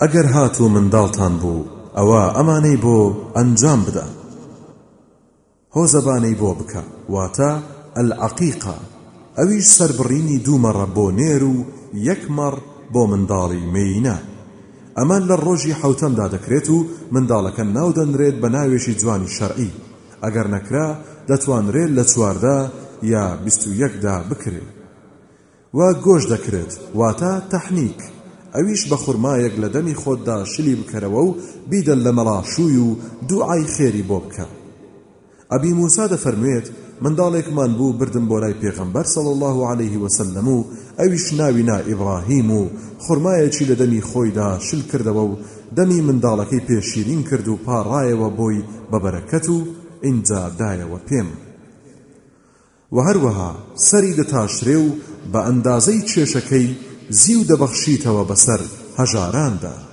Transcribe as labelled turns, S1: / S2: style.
S1: ئەگەر هاتوو منداڵتان بوو ئەوا ئەمانەی بۆ ئەنجام بدە، هۆزەبانەی بۆ بکە، واتە، العقیقە، ئەویش سەربڕینی دوو مەڕە بۆ نێر و یەک مەڕ بۆ منداڵی مێینە، ئەمە لە ڕۆژی حەوتەمدا دەکرێت و منداڵەکە ناودەنرێت بە ناوێکی جوانی شەرعی، ئەگەر نەکرا دەتوانرێت لە چواردە یا بیست و یەکدا بکرێ. و گۆش دەکرێت واتە، تحنیک، ئەویش بە خورمایەک لە دەمی خۆتدا شلی بکەرەوە و بیدە لە مەڵاشووی و دووعای خێری بۆ بکە. ئەبی موسا دەفەرموێت، منداڵێکمان بوو بردم بۆ لای پێغەمبەر صلی اللە علیه وسلم و ئەویش ناوی نا ئیبڕاهیم و خورمایەکی لە دەمی خۆیدا شل کردەوە و دەمی منداڵەکەی پێ شیرین کرد و پاڕایەوە بۆی بە بەرەکەت و ئینجا دایەوە پێم. وە هەروەها سەری دەتاشرێ و بە ئەندازەی کێشەکەی زیو دەبەخشیتەوە بەسەر هەژاراندا.